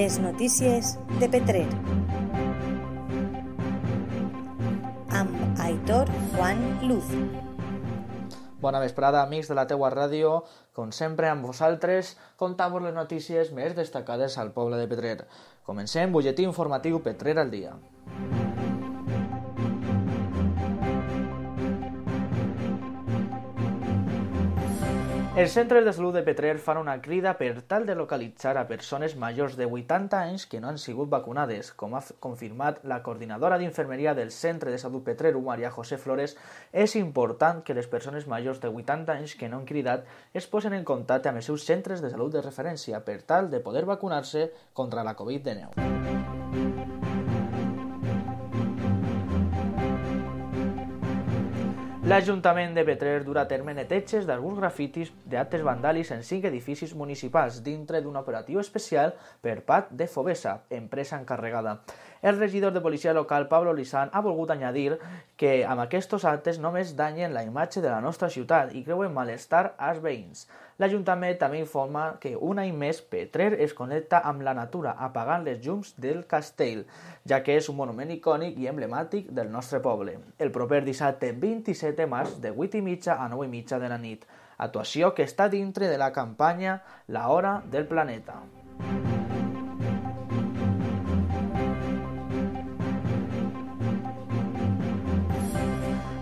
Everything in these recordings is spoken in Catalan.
Les notícies de Petrer. Amb Aitor Juan Luz. Bona vesprada, amics de la teua ràdio. Com sempre, amb vosaltres, contamos les notícies més destacades al poble de Petrer. Comencem, butlletí informatiu Petrer al dia. Els centres de salut de Petrer fan una crida per tal de localitzar a persones majors de 80 anys que no han sigut vacunades. Com ha confirmat la coordinadora d'infermeria del Centre de Salut Petrer, Maria José Flores, és important que les persones majors de 80 anys que no han cridat es posen en contacte amb els seus centres de salut de referència per tal de poder vacunar-se contra la Covid-19. L'Ajuntament de Petrer durà a terme neteges d'alguns grafitis d'actes vandàlics en cinc edificis municipals dintre d'un operatiu especial per part de Fobesa, empresa encarregada. El regidor de policia local, Pablo Lisan, ha volgut añadir que amb aquests actes només danyen la imatge de la nostra ciutat i creuen malestar als veïns. L'Ajuntament també informa que un any més Petrer es connecta amb la natura apagant les llums del castell, ja que és un monument icònic i emblemàtic del nostre poble. El proper dissabte 27 de març de 8 i mitja a 9 i mitja de la nit, actuació que està dintre de la campanya La Hora del Planeta.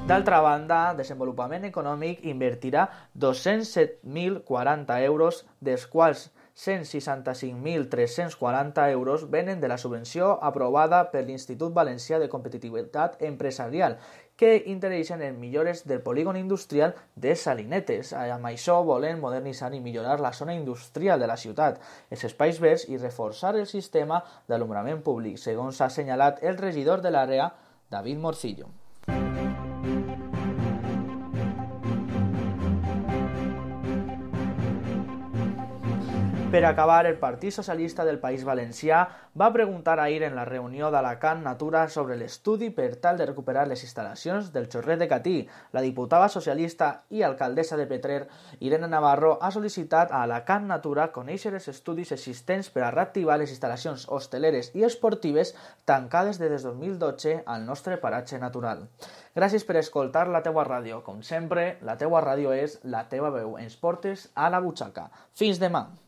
D'altra banda, Desenvolupament Econòmic invertirà 207.040 euros, dels quals 165.340 euros venen de la subvenció aprovada per l'Institut Valencià de Competitivitat Empresarial, que intereixen en millores del polígon industrial de Salinetes. Amb això volen modernitzar i millorar la zona industrial de la ciutat, els espais verds i reforçar el sistema d'alumbrament públic, segons ha assenyalat el regidor de l'àrea, David Morcillo. Per acabar, el Partit Socialista del País Valencià va preguntar ahir en la reunió d'Alacant Natura sobre l'estudi per tal de recuperar les instal·lacions del Xorret de Catí. La diputada socialista i alcaldessa de Petrer, Irene Navarro, ha sol·licitat a Alacant Natura conèixer els estudis existents per a reactivar les instal·lacions hosteleres i esportives tancades des de 2012 al nostre paratge natural. Gràcies per escoltar la teua ràdio. Com sempre, la teua ràdio és la teva veu. Ens portes a la butxaca. Fins demà!